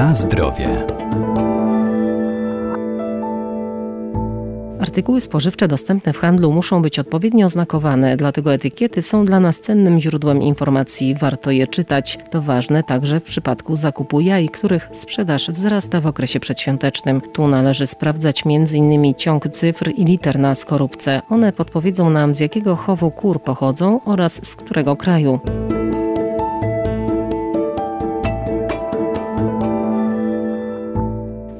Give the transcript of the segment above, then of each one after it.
Na zdrowie. Artykuły spożywcze dostępne w handlu muszą być odpowiednio oznakowane, dlatego etykiety są dla nas cennym źródłem informacji. Warto je czytać. To ważne także w przypadku zakupu jaj, których sprzedaż wzrasta w okresie przedświątecznym. Tu należy sprawdzać m.in. ciąg cyfr i liter na skorupce. One podpowiedzą nam z jakiego chowu kur pochodzą oraz z którego kraju.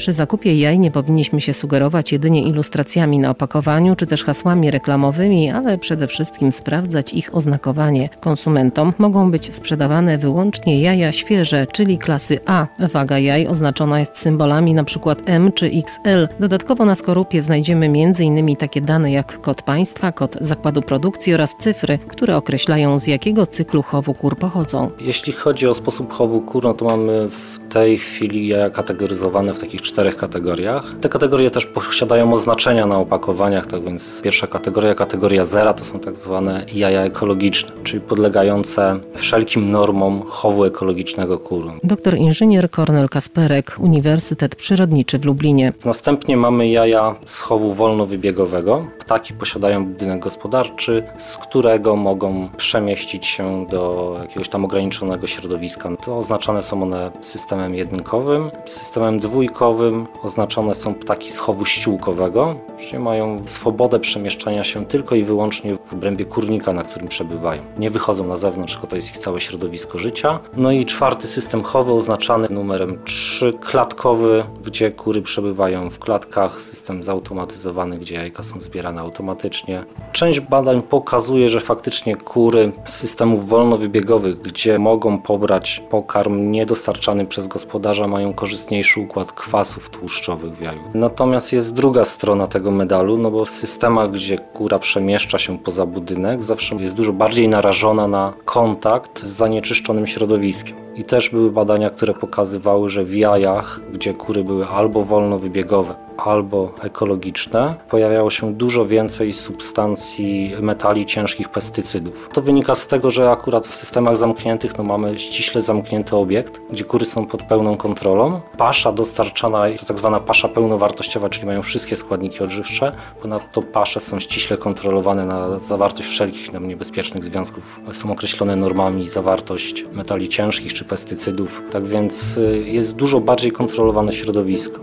Przy zakupie jaj nie powinniśmy się sugerować jedynie ilustracjami na opakowaniu czy też hasłami reklamowymi, ale przede wszystkim sprawdzać ich oznakowanie. Konsumentom mogą być sprzedawane wyłącznie jaja świeże, czyli klasy A. Waga jaj oznaczona jest symbolami np. M czy XL. Dodatkowo na skorupie znajdziemy m.in. takie dane jak kod państwa, kod zakładu produkcji oraz cyfry, które określają z jakiego cyklu chowu kur pochodzą. Jeśli chodzi o sposób chowu kur, no to mamy w tej chwili jaja kategoryzowane w takich czterech kategoriach. Te kategorie też posiadają oznaczenia na opakowaniach, tak więc pierwsza kategoria, kategoria zera to są tak zwane jaja ekologiczne, czyli podlegające wszelkim normom chowu ekologicznego kuru. Doktor inżynier Kornel Kasperek, Uniwersytet Przyrodniczy w Lublinie. Następnie mamy jaja z chowu wolnowybiegowego. Ptaki posiadają budynek gospodarczy, z którego mogą przemieścić się do jakiegoś tam ograniczonego środowiska. To oznaczane są one systemem jedynkowym, systemem dwójkowym oznaczone są ptaki z chowu ściółkowego, czyli mają swobodę przemieszczania się tylko i wyłącznie w obrębie kurnika, na którym przebywają. Nie wychodzą na zewnątrz, to jest ich całe środowisko życia. No i czwarty system chowy oznaczany numerem 3, klatkowy, gdzie kury przebywają w klatkach, system zautomatyzowany, gdzie jajka są zbierane automatycznie. Część badań pokazuje, że faktycznie kury z systemów wolnowybiegowych, gdzie mogą pobrać pokarm niedostarczany przez gospodarza, mają korzystniejszy układ kwasów tłuszczowych w jaju. Natomiast jest druga strona tego medalu, no bo w systemach, gdzie kura przemieszcza się poza budynek, zawsze jest dużo bardziej narażona na kontakt z zanieczyszczonym środowiskiem. I też były badania, które pokazywały, że w jajach, gdzie kury były albo wolnowybiegowe, albo ekologiczne, pojawiało się dużo więcej substancji metali ciężkich pestycydów. To wynika z tego, że akurat w systemach zamkniętych no, mamy ściśle zamknięty obiekt, gdzie kury są pod pełną kontrolą. Pasza dostarczana to tak zwana pasza pełnowartościowa, czyli mają wszystkie składniki odżywcze. Ponadto pasze są ściśle kontrolowane na zawartość wszelkich nam niebezpiecznych związków. Są określone normami zawartość metali ciężkich czy pestycydów. Tak więc y, jest dużo bardziej kontrolowane środowisko.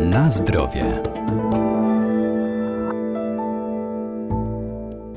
Na zdrowie.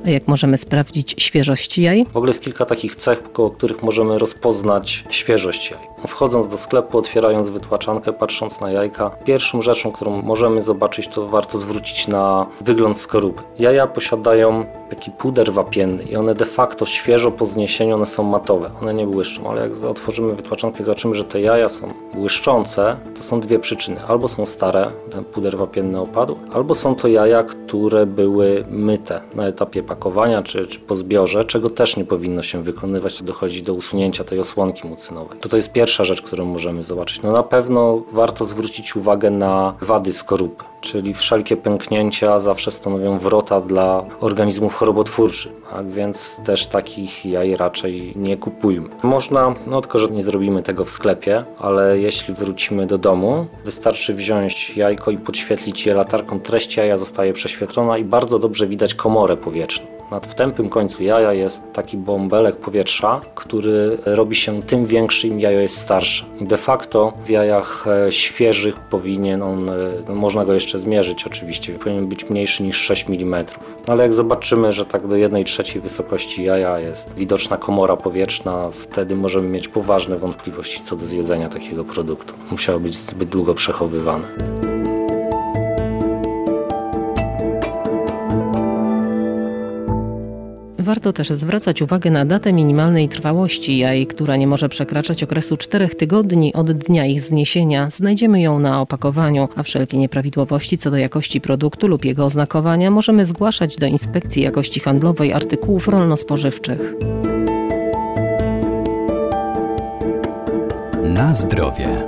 A jak możemy sprawdzić świeżość jaj? W ogóle jest kilka takich cech, koło których możemy rozpoznać świeżość jaj. Wchodząc do sklepu, otwierając wytłaczankę, patrząc na jajka, pierwszą rzeczą, którą możemy zobaczyć, to warto zwrócić na wygląd skorupy. Jaja posiadają taki puder wapienny i one de facto świeżo po zniesieniu one są matowe. One nie błyszczą, ale jak otworzymy wytłaczankę i zobaczymy, że te jaja są błyszczące, to są dwie przyczyny. Albo są stare, ten puder wapienny opadł, albo są to jaja, które były myte na etapie pakowania czy, czy po zbiorze, czego też nie powinno się wykonywać, to dochodzi do usunięcia tej osłonki mucynowej. To to jest pierwsza rzecz, którą możemy zobaczyć. No na pewno warto zwrócić uwagę na wady skorupy czyli wszelkie pęknięcia zawsze stanowią wrota dla organizmów chorobotwórczych, tak więc też takich jaj raczej nie kupujmy. Można, no tylko że nie zrobimy tego w sklepie, ale jeśli wrócimy do domu, wystarczy wziąć jajko i podświetlić je latarką, treść jaja zostaje prześwietlona i bardzo dobrze widać komorę powietrzną. Nad wtępym końcu jaja jest taki bąbelek powietrza, który robi się tym większy, im jajo jest starsze. De facto w jajach e, świeżych powinien on, e, można go jeszcze zmierzyć oczywiście, powinien być mniejszy niż 6 mm. No ale jak zobaczymy, że tak do 1 trzeciej wysokości jaja jest widoczna komora powietrzna, wtedy możemy mieć poważne wątpliwości co do zjedzenia takiego produktu. Musiało być zbyt długo przechowywane. Warto też zwracać uwagę na datę minimalnej trwałości jaj, która nie może przekraczać okresu 4 tygodni od dnia ich zniesienia. Znajdziemy ją na opakowaniu, a wszelkie nieprawidłowości co do jakości produktu lub jego oznakowania możemy zgłaszać do Inspekcji Jakości Handlowej Artykułów Rolno-Spożywczych. Na zdrowie.